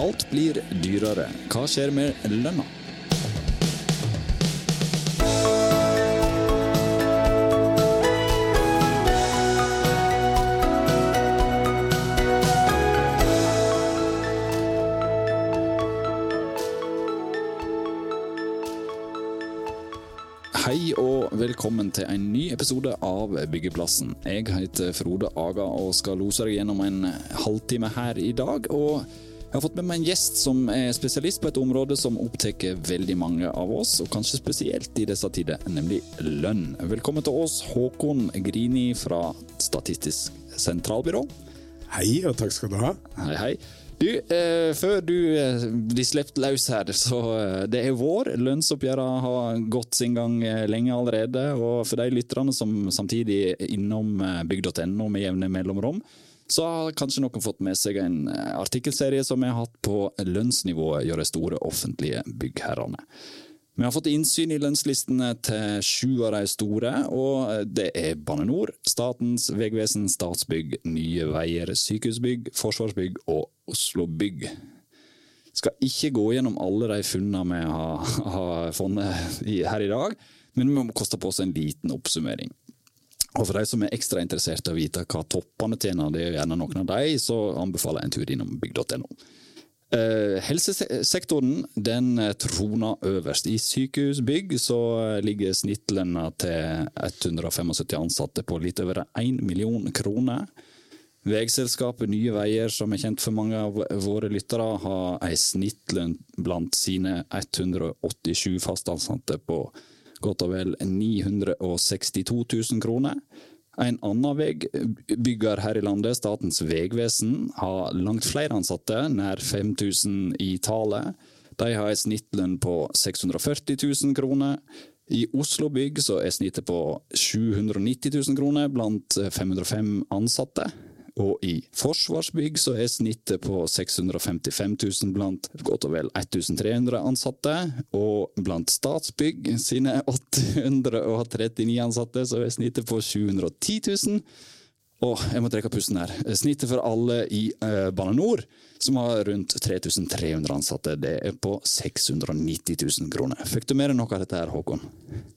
Alt blir dyrere. Hva skjer med lønna? Hei og velkommen til en ny episode av Byggeplassen. Jeg heter Frode Aga og skal lose deg gjennom en halvtime her i dag. Og jeg har fått med meg en gjest som er spesialist på et område som opptar veldig mange av oss, og kanskje spesielt i disse tider, nemlig lønn. Velkommen til oss, Håkon Grini fra Statistisk sentralbyrå. Hei, og takk skal du ha. Hei, hei. Du, eh, før du eh, blir sluppet løs her, så eh, det er vår. Lønnsoppgjørene har gått sin gang eh, lenge allerede. Og for de lytterne som samtidig er innom eh, bygg.no med jevne mellomrom, så har kanskje noen fått med seg en eh, artikkelserie som vi har hatt på lønnsnivået gjør de store offentlige byggherrene. Vi har fått innsyn i lønnslistene til sju av de store, og det er Bane NOR, Statens vegvesen, Statsbygg, Nye Veier, Sykehusbygg, Forsvarsbygg og Oslo Bygg. Skal ikke gå gjennom alle de funnene vi har, har funnet her i dag, men vi må koste på oss en liten oppsummering. Og for de som er ekstra interessert i å vite hva toppene tjener, det er gjerne noen av de, så anbefaler jeg en tur innom bygg.no. Uh, helsesektoren den troner øverst. I sykehusbygg så ligger snittlønna til 175 ansatte på litt over 1 million kroner. Veiselskapet Nye Veier, som er kjent for mange av våre lyttere, har ei snittlønn blant sine 187 fastansatte på godt og vel 962 000 kroner. En annen veibygger her i landet, Statens vegvesen, har langt flere ansatte, nær 5000 i tallet. De har en snittlønn på 640 000 kroner. I Oslo Bygg så er snittet på 790 000 kroner blant 505 ansatte. Og i Forsvarsbygg så er snittet på 655 000 blant godt og vel 1300 ansatte. Og blant Statsbygg sine 839 ansatte så er snittet på 710 000. Og jeg må trekke pusten her. Snittet for alle i uh, Bane NOR, som har rundt 3300 ansatte, det er på 690 000 kroner. Fikk du mer enn noe av dette her, Håkon?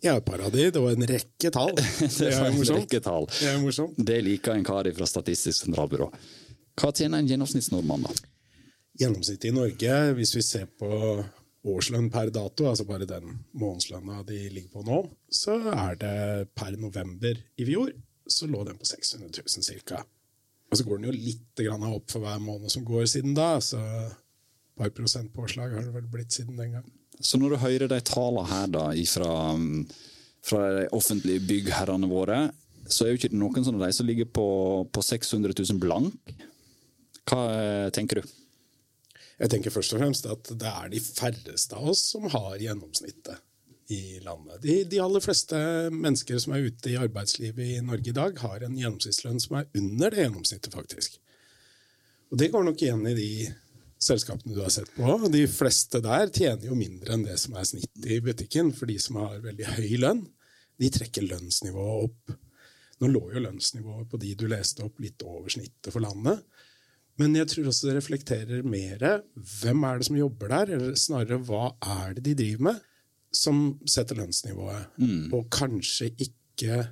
Ja, et par av de. Det var en rekke tall. det var en rekke tall. Det er morsomt. Det liker en kar fra Statistisk sentralbyrå. Hva tjener en gjennomsnittsnordmann, da? Gjennomsnittet i Norge, hvis vi ser på årslønn per dato, altså bare den månedslønna de ligger på nå, så er det per november i fjor så lå den på 600 000 ca. Og så går den jo litt opp for hver måned som går siden da. Så et par prosent påslag har det vel blitt siden den gang. Så når du hører de tallene her da fra, fra de offentlige byggherrene våre, så er jo ikke noen av de som ligger på, på 600 000 blank. Hva eh, tenker du? Jeg tenker først og fremst at det er de færreste av oss som har gjennomsnittet i landet. De, de, aller fleste mennesker som er ute i arbeidslivet i Norge i dag, har en gjennomsnittslønn som er under det gjennomsnittet, faktisk. Og det går nok igjen i de selskapene du har sett på. De fleste der tjener jo mindre enn det som er snittet i butikken, for de som har veldig høy lønn, de trekker lønnsnivået opp. Nå lå jo lønnsnivået på de du leste opp, litt over snittet for landet. Men jeg tror også det reflekterer mer hvem er det som jobber der, eller snarere hva er det de driver med som setter lønnsnivået. Mm. Og kanskje ikke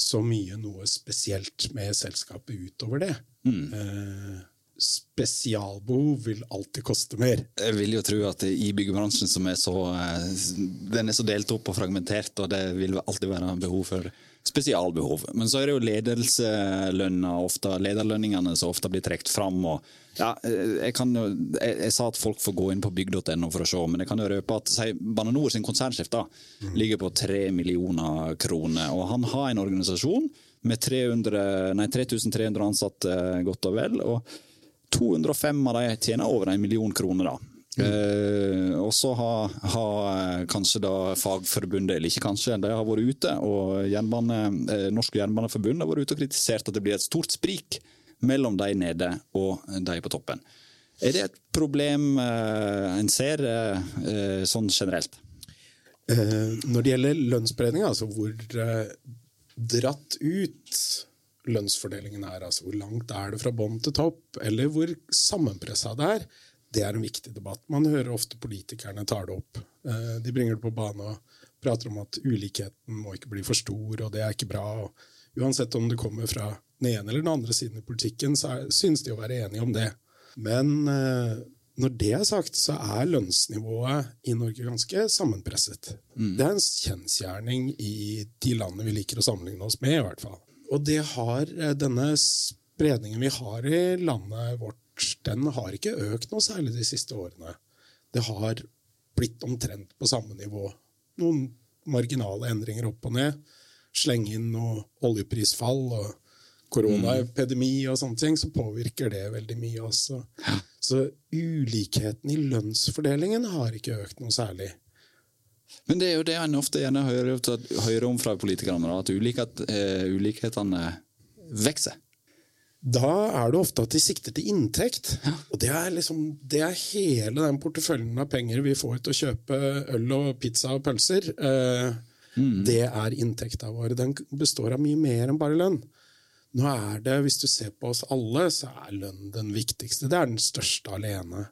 så mye noe spesielt med selskapet utover det. Mm. Eh, spesialbehov vil alltid koste mer. Jeg vil jo tro at i byggebransjen som er så eh, den er så delt opp og fragmentert, og det vil alltid være behov for spesialbehov. Men så er det jo ledelselønna ofte, lederlønningene som ofte blir trukket fram. og ja, jeg, kan jo, jeg, jeg, sa at folk får gå inn på bygg.no for å se, men jeg kan jo røpe at si, Bane NOR sin konsernsjef da, mm. ligger på 3 millioner kroner. og Han har en organisasjon med 300, nei, 3300 ansatte, godt og vel. og 205 av de tjener over en million kroner. da. Uh, og så har, har, eh, kanskje da Fagforbundet, eller ikke kanskje, de har vært ute, og jernbane, uh, Norsk Jernbaneforbund har vært ute og kritisert at det blir et stort sprik mellom de nede og de på toppen. Er det et problem eh, en ser sånn generelt? når det gjelder lønnsspredning, altså hvor dratt ut lønnsfordelingen er, altså hvor langt er det fra bånn til topp, eller hvor sammenpressa det er, det er en viktig debatt. Man hører ofte politikerne tar det opp. Eh, de bringer det på bane og prater om at ulikheten må ikke bli for stor, og det er ikke bra. Og uansett om det kommer fra den ene eller den andre siden i politikken, så synes de å være enige om det. Men eh, når det er sagt, så er lønnsnivået i Norge ganske sammenpresset. Mm. Det er en kjensgjerning i de landene vi liker å sammenligne oss med, i hvert fall. Og det har eh, denne spredningen vi har i landet vårt, den har ikke økt noe særlig de siste årene. Det har blitt omtrent på samme nivå. Noen marginale endringer opp og ned. Slenge inn noe oljeprisfall og koronaepidemi og sånne ting, så påvirker det veldig mye også. Så ulikheten i lønnsfordelingen har ikke økt noe særlig. Men det er jo det en ofte gjerne hører, hører om fra politikerne, at ulikhet, uh, ulikhetene vokser. Da er det ofte at de sikter til inntekt. Ja. Og det er, liksom, det er hele den porteføljen av penger vi får til å kjøpe øl og pizza og pølser. Eh, mm. Det er inntekta vår. Den består av mye mer enn bare lønn. Nå er det, Hvis du ser på oss alle, så er lønn den viktigste. Det er den største alene.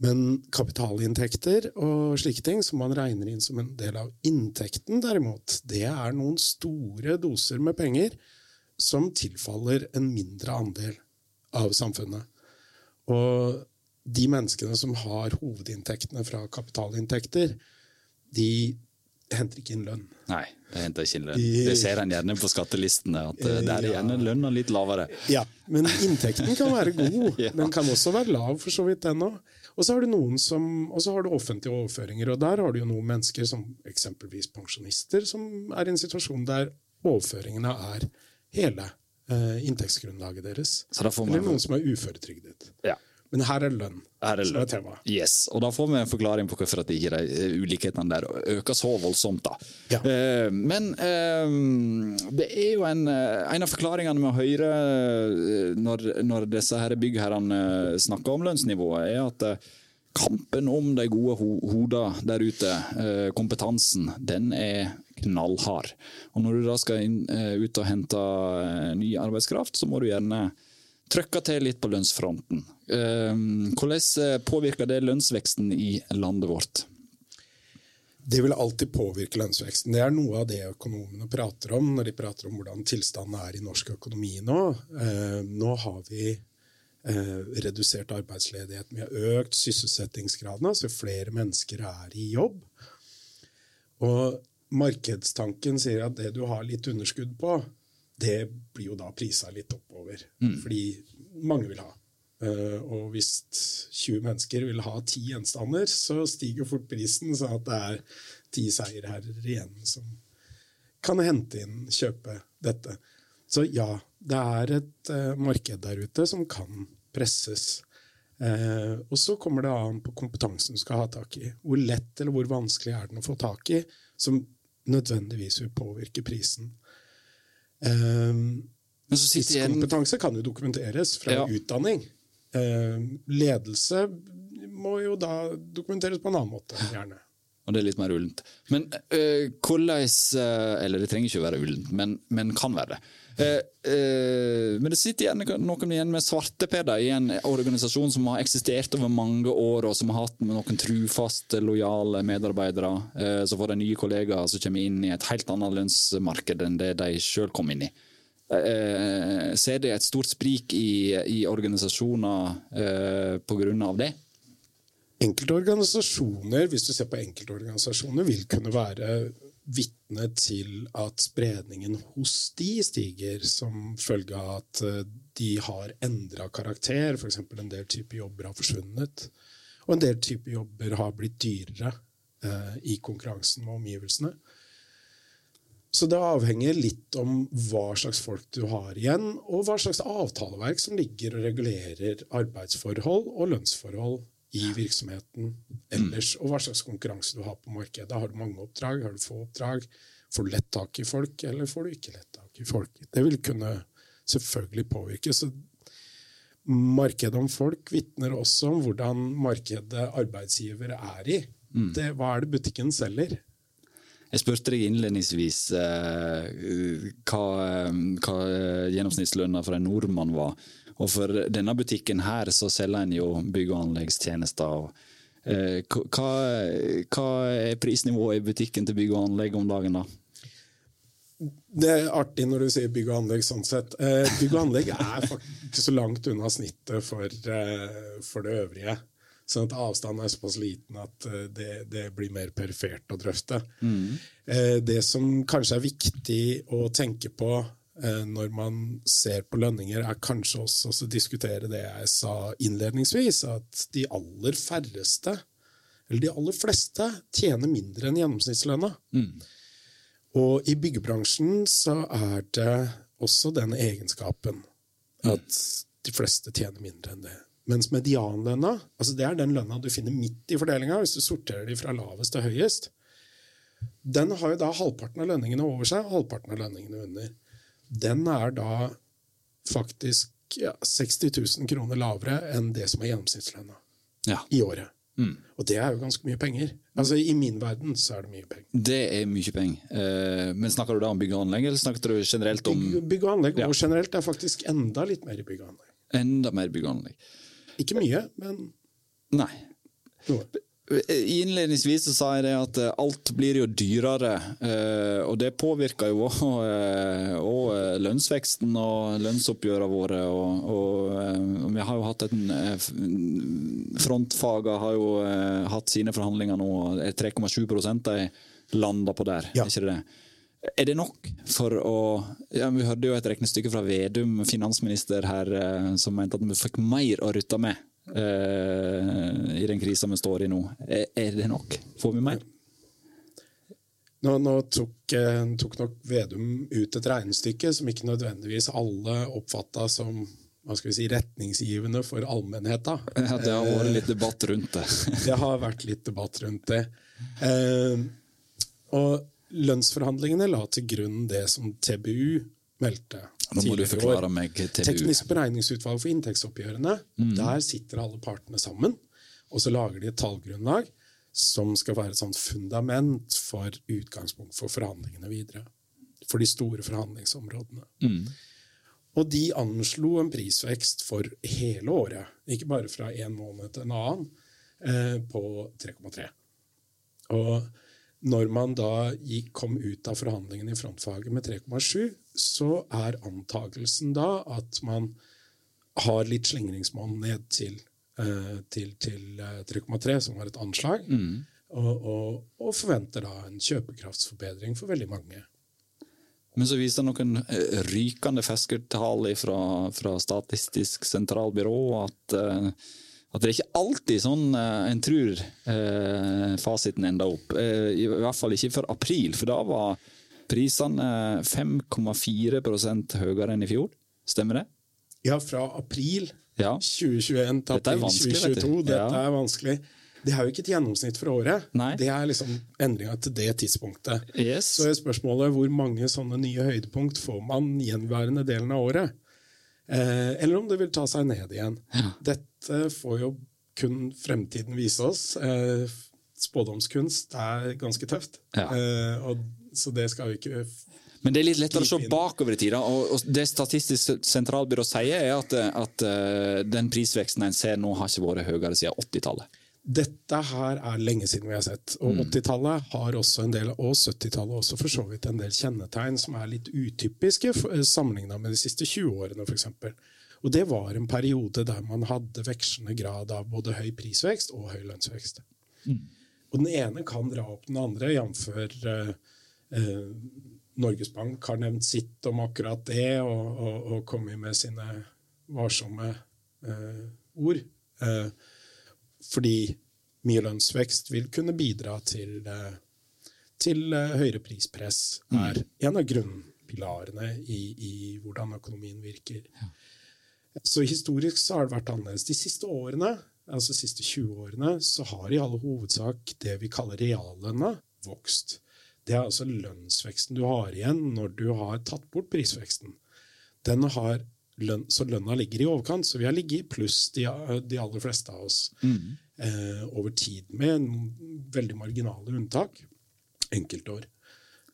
Men kapitalinntekter og slike ting, som man regner inn som en del av inntekten, derimot, det er noen store doser med penger som tilfaller en mindre andel av samfunnet. Og de menneskene som har hovedinntektene fra kapitalinntekter, de henter ikke inn lønn. Nei, de henter ikke inn lønn. Det ser en gjerne på skattelistene, at eh, det er gjerne lønna litt lavere. Ja, men inntekten kan være god. ja. Den kan også være lav, for så vidt, den òg. Og så har du noen som, og så har du offentlige overføringer, og der har du jo noen mennesker, som eksempelvis pensjonister, som er i en situasjon der overføringene er hele eh, inntektsgrunnlaget deres. Eller noen som er uføretrygdet. Ja. Men her er lønn her er som er tema. Yes, og Da får vi en forklaring på hvorfor at ikke de eh, ulikhetene der øker så voldsomt. da. Ja. Eh, men eh, det er jo en, en av forklaringene med Høyre når, når disse her byggherrene snakker om lønnsnivået, er at kampen om de gode ho hodene der ute, kompetansen, den er knallhard. Og Når du da skal inn, ut og hente ny arbeidskraft, så må du gjerne trykke til litt på lønnsfronten. Ehm, hvordan eh, påvirker det lønnsveksten i landet vårt? Det vil alltid påvirke lønnsveksten. Det er noe av det økonomene prater om når de prater om hvordan tilstanden er i norsk økonomi nå. Ehm, nå har vi eh, redusert arbeidsledigheten. Vi har økt sysselsettingsgraden, altså flere mennesker er i jobb. Og markedstanken sier at det du har litt underskudd på, det blir jo da prisa litt oppover. Mm. Fordi mange vil ha. Uh, og hvis 20 mennesker vil ha 10 gjenstander, så stiger fort prisen, sånn at det er ti seierherrer igjen som kan hente inn, kjøpe dette. Så ja, det er et uh, marked der ute som kan presses. Uh, og så kommer det an på kompetansen du skal ha tak i. Hvor lett eller hvor vanskelig er den å få tak i, som nødvendigvis vil påvirke prisen. Um, Tidskompetanse kan jo dokumenteres fra ja. utdanning. Uh, ledelse må jo da dokumenteres på en annen måte, gjerne. Og det er litt mer ullent. Men øh, hvordan øh, Eller det trenger ikke å være ullent, men, men kan være det. Uh, men det sitter igjen noen igjen med svartepeder i en organisasjon som har eksistert over mange år, og som har hatt noen trufaste, lojale medarbeidere. så får de nye kollegaer som kommer inn i et helt annet lønnsmarked enn det de sjøl kom inn i. ser de et stort sprik i, i organisasjoner uh, pga. det? Enkelte organisasjoner, hvis du ser på enkelte organisasjoner, vil kunne være vitne til at spredningen hos de stiger som følge av at eh, de har endra karakter. F.eks. en del typer jobber har forsvunnet. Og en del typer jobber har blitt dyrere eh, i konkurransen med omgivelsene. Så det avhenger litt om hva slags folk du har igjen, og hva slags avtaleverk som ligger og regulerer arbeidsforhold og lønnsforhold i virksomheten ellers, og hva slags konkurranse du har på markedet. Har du mange oppdrag, har du få oppdrag? Får du lett tak i folk, eller får du ikke lett tak i folk? Det vil kunne selvfølgelig påvirke. Så markedet om folk vitner også om hvordan markedet arbeidsgiver er i. Mm. Det, hva er det butikken selger? Jeg spurte deg innledningsvis eh, hva, hva gjennomsnittslønna for en nordmann var. Og for denne butikken her så selger en jo bygg- og anleggstjenester. Eh, hva, hva, er prisnivået i butikken til bygg og anlegg om dagen, da? Det er artig når du sier bygg og anlegg sånn sett. Eh, bygg og anlegg er faktisk så langt unna snittet for, eh, for det øvrige. Sånn at avstanden er såpass liten at eh, det, det blir mer perifert å drøfte. Mm. Det som kanskje er viktig å tenke på når man ser på lønninger, er kanskje også å diskutere det jeg sa innledningsvis, at de aller færreste, eller de aller fleste, tjener mindre enn gjennomsnittslønna. Mm. Og i byggebransjen så er det også den egenskapen at de fleste tjener mindre enn det. Mens medianlønna, altså det er den lønna du finner midt i fordelinga, hvis du sorterer de fra lavest til høyest, den har jo da halvparten av lønningene over seg og halvparten av lønningene under. Den er da faktisk ja, 60 000 kroner lavere enn det som er gjennomsnittslønna ja. i året. Mm. Og det er jo ganske mye penger. Altså I min verden så er det mye penger. Det er mye penger. Eh, men snakker du da om bygg og anlegg, eller snakker du generelt om Bygg, bygg og anlegg, ja. og generelt er faktisk enda litt mer i bygg og anlegg. Enda mer bygg og anlegg. Ikke mye, men Nei. Noe. Innledningsvis så sa jeg det at eh, alt blir jo dyrere, eh, og det påvirker jo òg eh, lønnsveksten og lønnsoppgjørene våre. Og, og, vi har jo hatt en Frontfagene har jo hatt sine forhandlinger nå, 3,7 de landa på der, ja. er ikke det? Er det nok for å ja, Vi hørte jo et regnestykke fra Vedum, finansminister her, som mente at vi fikk mer å rutte med i den krisa vi står i nå. Er, er, det nok? Får vi mer? Nå, nå tok, eh, tok, nok Vedum ut et regnestykke som ikke nødvendigvis alle oppfatta som hva skal vi si, retningsgivende for allmennheta. Ja, det har vært litt debatt rundt det. det har vært litt debatt rundt det. Eh, og lønnsforhandlingene la til grunn det som TBU meldte nå må du forklare meg TBU. Teknisk beregningsutvalg for inntektsoppgjørene. Mm. Der sitter alle partene sammen, og så lager de et tallgrunnlag som skal være et sånt fundament for utgangspunkt for forhandlingene videre. For de store forhandlingsområdene. Mm. Og de anslo en prisvekst for hele året, ikke bare fra en måned til en annen, eh, på 3,3. Og når man da gikk, kom ut av forhandlingene i frontfaget med 3,7, så er antakelsen da at man har litt slingringsmonn ned til, eh, til, til 3,3, eh, som var et anslag, mm. og, og, og, forventer da en kjøpekraftsforbedring for veldig mange. Men så viser det noen eh, rykende ferske tall fra, fra Statistisk sentralbyrå at at det er ikke alltid sånn uh, en tror uh, fasiten enda opp. Uh, I hvert fall ikke for april, for da var prisene 5,4% høyere enn i fjor. Stemmer det? Ja, fra april ja. 2021 til april 2022. Dette ja. er vanskelig. Det er jo ikke et gjennomsnitt for året. Nei. Det er liksom endringa til det tidspunktet. Yes. Så er spørsmålet hvor mange sånne nye høydepunkt får man gjenværende delen av året? Eh, eller om det vil ta seg ned igjen. Ja. Dette får jo kun fremtiden vise oss. Eh, spådomskunst er ganske tøft, ja. eh, og, så det skal vi ikke men det er litt lettere å se bakover i tid. Og, det Statistisk sentralbyrå sier, er at, at den prisveksten en ser nå, har ikke vært høyere siden 80-tallet. Dette her er lenge siden vi har sett. Og 80-tallet mm. har også en del, og 70-tallet også for så vidt en del kjennetegn som er litt utypiske eh, sammenligna med de siste 20 årene, f.eks. Og det var en periode der man hadde vekslende grad av både høy prisvekst og høy lønnsvekst. Mm. Og den ene kan dra opp den andre, jf. Eh, eh, Norges Bank har nevnt sitt om akkurat det, og, og, og kommet med sine varsomme eh, ord. Eh, fordi mye lønnsvekst vil kunne bidra til, eh, til eh, høyere prispress. Mm. er en av grunnpilarene i, i hvordan økonomien virker. Ja. Så historisk så har det vært annerledes. De siste årene, altså de siste 20 årene så har i all hovedsak det vi kaller reallønna, vokst. Det er altså lønnsveksten du har igjen når du har tatt bort prisveksten. Den har lønn, så lønna ligger i overkant. Så vi har ligget i pluss, de, de aller fleste av oss, mm. eh, over tid. Med veldig marginale unntak. Enkeltår.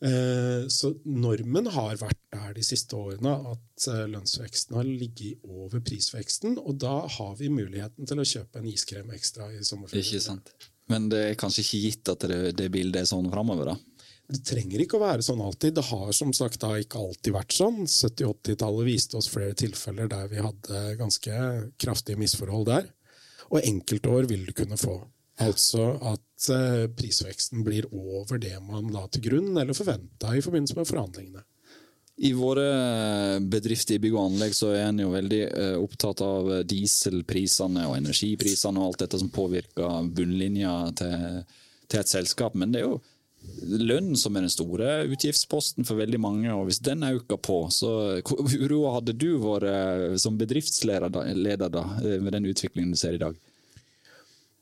Eh, så normen har vært der de siste årene at eh, lønnsveksten har ligget over prisveksten, og da har vi muligheten til å kjøpe en iskrem ekstra i sommerferien. Ikke sant. Men det er kanskje ikke gitt at det, det bildet er sånn framover, da? Det trenger ikke å være sånn alltid. Det har som sagt da ikke alltid vært sånn. 70-80-tallet viste oss flere tilfeller der vi hadde ganske kraftige misforhold der. Og enkeltår vil du kunne få. Altså at eh, prisveksten blir over det man la til grunn eller forventa i forbindelse med forhandlingene. I våre bedrifter i bygg og anlegg så er en jo veldig eh, opptatt av dieselprisene og energiprisene og alt dette som påvirker bunnlinja til, til et selskap. Men det er jo lønn som er den store utgiftsposten for veldig mange. og Hvis den øker på, så hvor uroa hadde du vært eh, som bedriftsleder da, eh, med den utviklingen du ser i dag?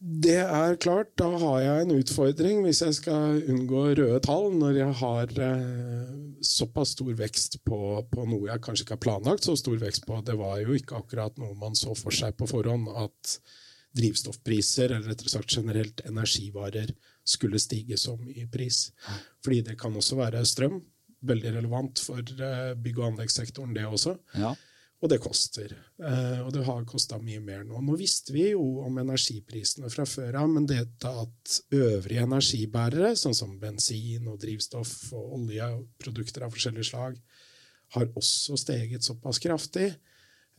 Det er klart, da har jeg en utfordring hvis jeg skal unngå røde tall når jeg har eh, såpass stor vekst på, på, noe jeg kanskje ikke har planlagt så stor vekst på. Det var jo ikke akkurat noe man så for seg på forhånd, at drivstoffpriser, eller rettere sagt generelt energivarer, skulle stige mye i pris. Fordi det kan også være strøm. Veldig relevant for eh, bygg- og anleggssektoren, det også. Ja. Og det koster. Eh, og det har kosta mye mer nå. Nå visste vi jo om energiprisene fra før av, men dette at øvrige energibærere, sånn som bensin og drivstoff og olje og produkter av forskjellige slag, har også steget såpass kraftig,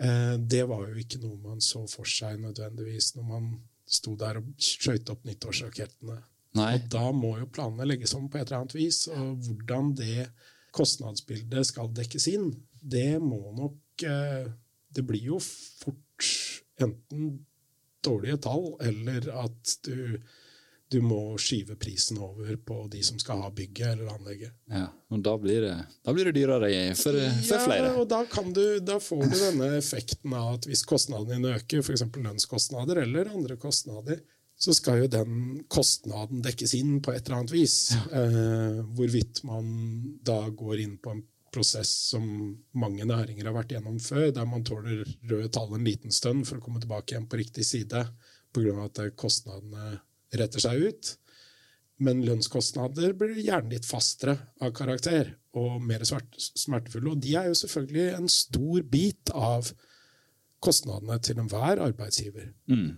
eh, det var jo ikke noe man så for seg nødvendigvis når man sto der og skøyt opp nyttårsrakettene Nei. og da må jo planene legges om på et eller annet vis. Og hvordan det kostnadsbildet skal dekkes inn, det må nok eh, Det blir jo fort enten dårlige tall, eller at du, du må skyve prisen over på de som skal ha bygget eller anlegget. Ja, og da blir det, da blir det dyrere for, for flere. Ja, og da, du, da, får du denne effekten av at hvis kostnadene dine øker, f.eks. lønnskostnader eller andre kostnader, så skal jo den kostnaden dekkes inn på et eller annet vis. Ja. Eh, hvorvidt man da går inn på en prosess som mange næringer har vært gjennom før, der man tåler røde tall en liten stund for å komme tilbake igjen på riktig side pga. at kostnadene retter seg ut. Men lønnskostnader blir gjerne litt fastere av karakter og mer smertefulle. Og de er jo selvfølgelig en stor bit av kostnadene til enhver arbeidsgiver. Mm.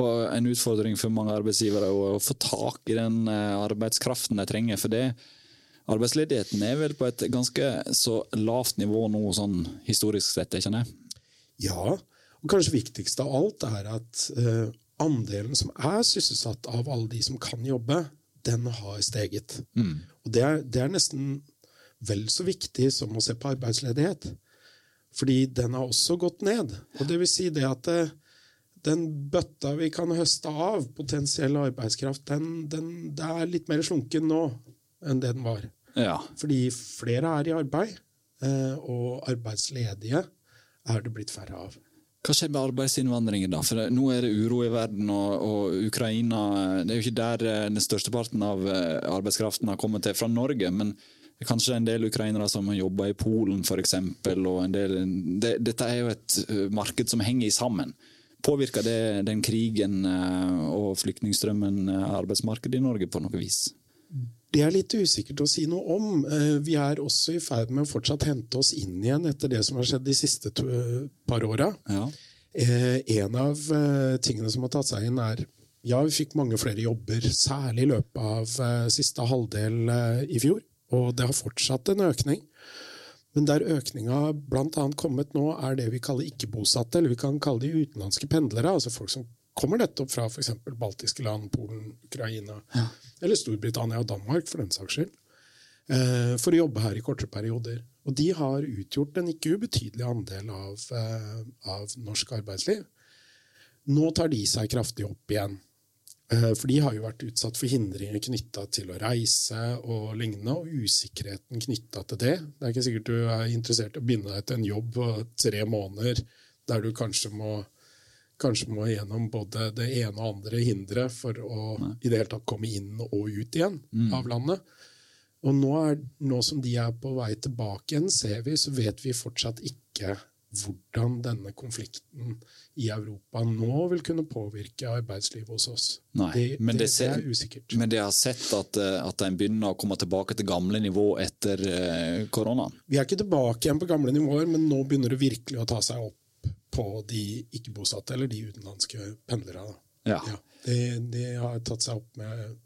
Og en utfordring for mange arbeidsgivere er å få tak i den eh, arbeidskraften de trenger. For det, arbeidsledigheten er vel på et ganske så lavt nivå nå, sånn historisk sett, ikke det? Ja, og kanskje viktigst av alt er at uh, andelen som er sysselsatt av alle de som kan jobbe, den har steget. Mm. Og det er, det er, nesten vel så viktig som å se på arbeidsledighet. Fordi den har også gått ned. Og det vil si det at uh, den bøtta vi kan høste av, potensiell arbeidskraft, den, den, er litt mer slunken nå enn det den var. Ja. Fordi flere er i arbeid, eh, og arbeidsledige er det blitt færre av. Hva skjer med arbeidsinnvandringen, da? For Nå er det uro i verden, og, og, Ukraina Det er jo ikke der eh, den største parten av eh, arbeidskraften har kommet til fra Norge. men kanskje en del ukrainere som har jobba i Polen, f.eks. Det, dette er jo et marked som henger sammen. Påvirker det den krigen eh, og flyktningstrømmen eh, arbeidsmarkedet i Norge på noe vis? Det er litt usikkert å si noe om. Eh, vi er også i ferd med å fortsatt hente oss inn igjen etter det som har skjedd de siste to, par åra. Ja. En av tingene som har tatt seg inn, er ja, vi fikk mange flere jobber, særlig i løpet av siste halvdel i fjor. Og det har fortsatt en økning. Men der økninga bl.a. kommet nå, er det vi kaller ikke-bosatte, eller vi kan kalle de utenlandske pendlere. altså folk som kommer nettopp fra f.eks. baltiske land, Polen, Ukraina, ja. eller Storbritannia og Danmark, for den saks skyld, eh, for å jobbe her i kortere perioder. Og de har utgjort en ikke ubetydelig andel av, eh, av norsk arbeidsliv. Nå tar de seg kraftig opp igjen. Eh, for de har jo vært utsatt for hindringer knytta til å reise og lignende, og usikkerheten knytta til det. Det er ikke sikkert du er interessert i å binde deg til en jobb på tre måneder der du kanskje må, kanskje må gjennom både det ene og andre hinderet for å Nei. i det hele tatt komme inn og ut igjen mm. av landet. Og nå, er, nå som de er på vei tilbake igjen, ser vi, så vet vi fortsatt ikke hvordan denne konflikten i Europa nå vil kunne påvirke arbeidslivet hos oss. Nei, det, det, det ser- det er usikkert. Men det har sett at, eh, at en begynner å komme tilbake til gamle nivå etter korona? koronaen. Vi er ikke tilbake igjen på gamle nivåer, men nå begynner det virkelig å ta seg opp på de ikke-bosatte, eller de utenlandske pendlere. Ja. Ja, det, det har tatt seg opp med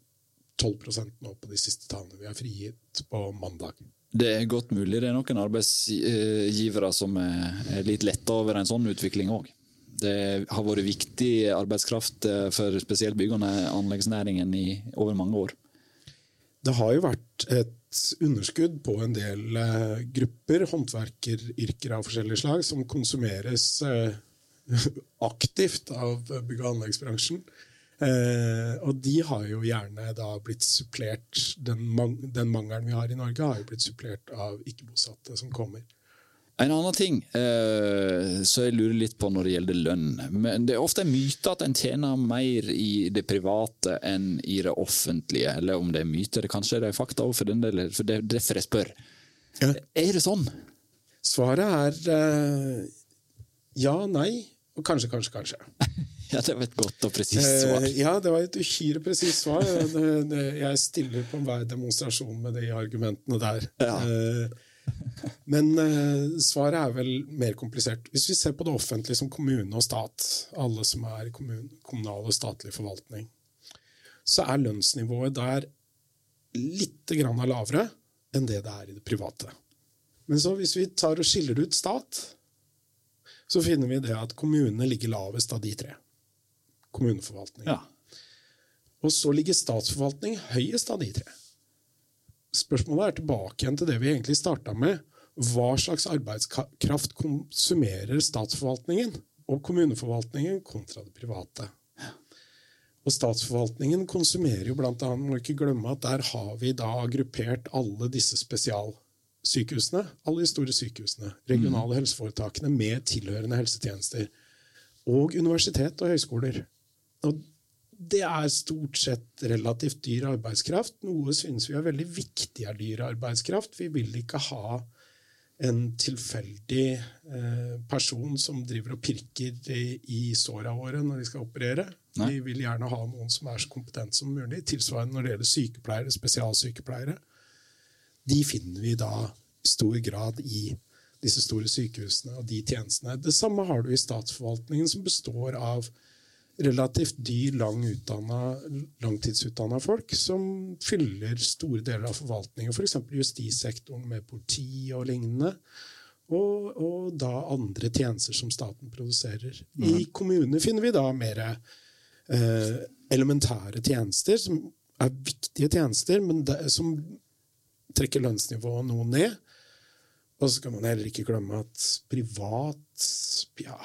12 nå på de siste tallene vi har frigitt på mandag. Det er godt mulig det er noen arbeidsgivere som er litt letta over en sånn utvikling òg. Det har vært viktig arbeidskraft eh, for spesielt bygg- og anleggsnæringen i over mange år. Det har jo vært et underskudd på en del eh, grupper, håndverkeryrker av forskjellige slag, som konsumeres eh, aktivt av bygg- og anleggsbransjen. Eh, og de har jo gjerne da blitt supplert den, mang den mangelen vi har i Norge, har jo blitt supplert av ikke-bosatte som kommer. En annen ting eh, så jeg lurer litt på når det gjelder lønn. Men Det er ofte en myte at en tjener mer i det private enn i det offentlige. Eller om det er myte, det kanskje er fakta òg, for den del, for det er derfor jeg spør. Ja. Er det sånn? Svaret er eh, ja, nei, og kanskje, kanskje, kanskje. Ja, det var et godt og presist svar. Eh, ja, det var et uhyre presist svar. Det, jeg stiller på enhver demonstrasjon med de argumentene der. Ja. Eh, men eh, svaret er vel mer komplisert. Hvis vi ser på det offentlige som kommune og stat, alle som er i kommunal og statlig forvaltning, så er lønnsnivået der litt grann lavere enn det det er i det private. Men så hvis vi tar og skiller ut stat, så finner vi det at kommunene ligger lavest av de tre. Kommuneforvaltning. Ja. Og så ligger statsforvaltning høyest av de tre. Spørsmålet er tilbake igjen til det vi egentlig starta med. Hva slags arbeidskraft konsumerer statsforvaltningen og kommuneforvaltningen kontra det private? Og statsforvaltningen konsumerer jo annet, må ikke glemme at der har vi da gruppert alle disse spesialsykehusene, alle de store sykehusene, regionale helseforetakene med tilhørende helsetjenester, og universitet og høyskoler. Og det er stort sett relativt dyr arbeidskraft. Noe synes vi er veldig viktig er dyr arbeidskraft. Vi vil ikke ha en tilfeldig eh, person som driver og pirker i, i såra våre når de skal operere. Nei. Vi vil gjerne ha noen som er så kompetente som mulig. Tilsvarende når det gjelder sykepleiere, spesialsykepleiere. De finner vi da i stor grad i disse store sykehusene og de tjenestene. Det samme har du i statsforvaltningen, som består av relativt dyr, lang langtidsutdanna folk som fyller store deler av forvaltningen, f.eks. justissektoren med politi og lignende. Og, og da andre tjenester som staten produserer. I kommunene finner vi da mer eh, elementære tjenester, som er viktige tjenester, men det, som trekker lønnsnivået noe ned. Og så skal man heller ikke glemme at privat ja,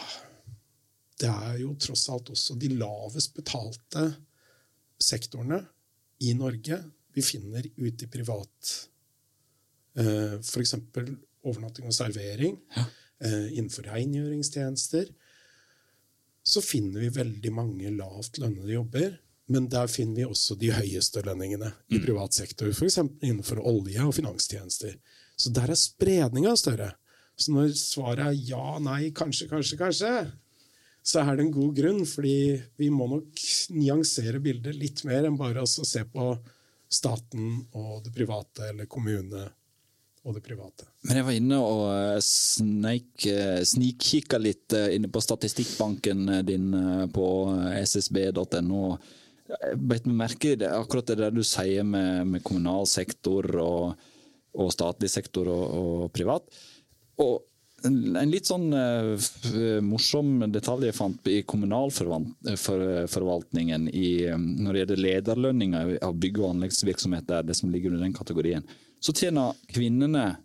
det er jo tross alt også de lavest betalte sektorene i Norge vi finner ute i privat. Eh, F.eks. overnatting og servering. Ja. innenfor rengjøringstjenester. Så finner vi veldig mange lavt lønnede jobber. Men der finner vi også de høyeste lønningene i privat sektor. F.eks. innenfor olje- og finanstjenester. Så der er spredninga større. Så når svaret er ja, nei, kanskje, kanskje, kanskje, så er det en god grunn, fordi vi må nok nyansere bildet litt mer enn bare å se på staten og det private, eller kommune og det private. Men jeg var inne og eh, eh, snikkikka litt eh, inne på statistikkbanken din på ssb.no. Jeg beit meg merke i det, akkurat det der du sier med, med kommunal sektor og, og statlig sektor og, og privat. Og en, litt sånn uh, morsom detalj jeg fant i kommunalforvaltningen i, eh, når det gjelder lederlønninger av bygg- og anleggsvirksomheter, det som ligger under den kategorien, så tjener kvinnene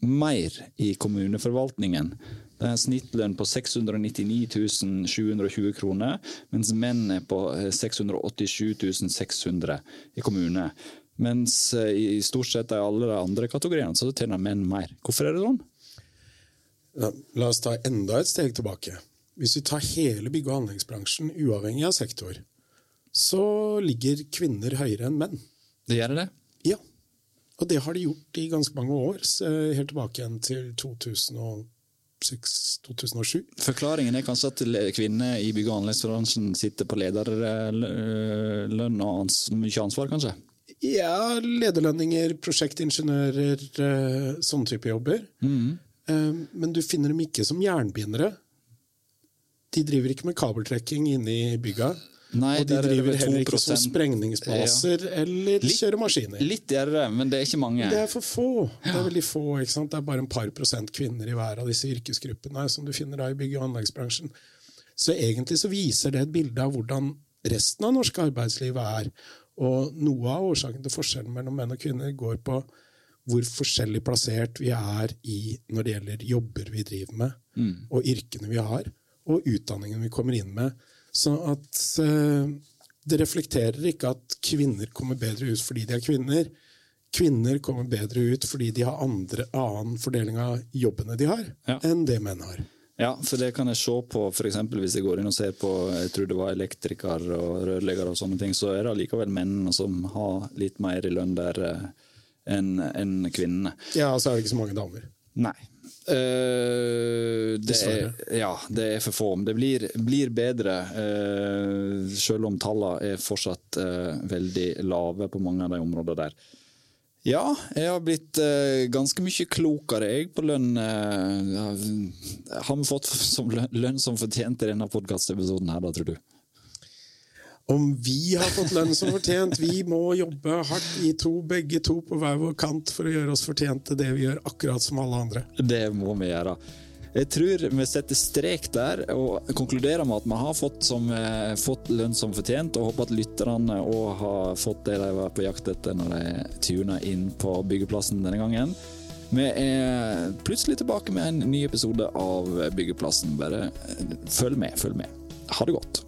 mer i kommuneforvaltningen. Det er en snittlønn på 699 720 kroner, mens menn er på eh, 687 600 i kommune. Mens eh, i stort sett i alle de andre kategoriene så tjener menn mer. Hvorfor er det sånn? La, la oss ta enda et steg tilbake. Hvis vi tar hele bygge- og anleggsbransjen, uavhengig av sektor, så ligger kvinner høyere enn menn. Det gjør det? Ja. Og det har de gjort i ganske mange år, helt tilbake igjen til 2006-2007. Forklaringen er kanskje at kvinner i bygg- og anleggsbransjen sitter på lederlønn og ans mye ansvar, kanskje? Ja, lederlønninger, prosjektingeniører, eh, sånne type jobber. Eh, Men du finner dem ikke som jernbindere. De driver ikke med kabeltrekking inne i bygga. Nei, og de er det driver heller ikke som sprengningsbaser eller kjører maskiner. Litt gjerrigere, men det er ikke mange. Det er for få. Det er veldig få, ikke sant? Det er bare en par prosent kvinner i hver av disse yrkesgruppene som du finner da i bygg- og anleggsbransjen. Så egentlig så viser det et bilde av hvordan resten av norsk arbeidsliv er. Og noe av årsaken til forskjellen mellom menn og kvinner går på hvor forskjellig plassert vi er i når det gjelder jobber vi driver med, og yrkene vi har, og utdanningen vi kommer inn med. Så at eh, det reflekterer ikke at kvinner kommer bedre ut fordi de er kvinner. Kvinner kommer bedre ut fordi de har andre, annen fordeling av jobbene de har, Ja. enn det menn har. Ja, for det kan jeg se på eksempel hvis jeg går inn og ser på jeg tror det var elektriker og rørlegger og sånne ting, så er det allikevel mennene som har litt mer i lønn der eh, enn en kvinnene. Ja, og så er det ikke så mange damer. Nei. Uh, det er, ja, det er for få. Men det blir, blir bedre, uh, selv om tallene er fortsatt uh, veldig lave på mange av de områdene der. Ja, jeg har blitt ganske mye klokere jeg på lønn. har vi fått som lønn, lønn som fortjent i denne podkastepisoden her, da, tror du? Om vi har fått lønn som fortjent Vi må jobbe hardt i to, begge to på hver vår kant for å gjøre oss fortjent til det vi gjør, akkurat som alle andre. Det må vi gjøre. Jeg tror vi setter strek der og konkluderer med at vi har fått, som, eh, fått lønn som fortjent, og håper at lytterne òg har fått det de var på jakt etter når de tuna inn på byggeplassen denne gangen. Vi er plutselig tilbake med en ny episode av Byggeplassen. Bare eh, følg med, følg med. Ha det godt.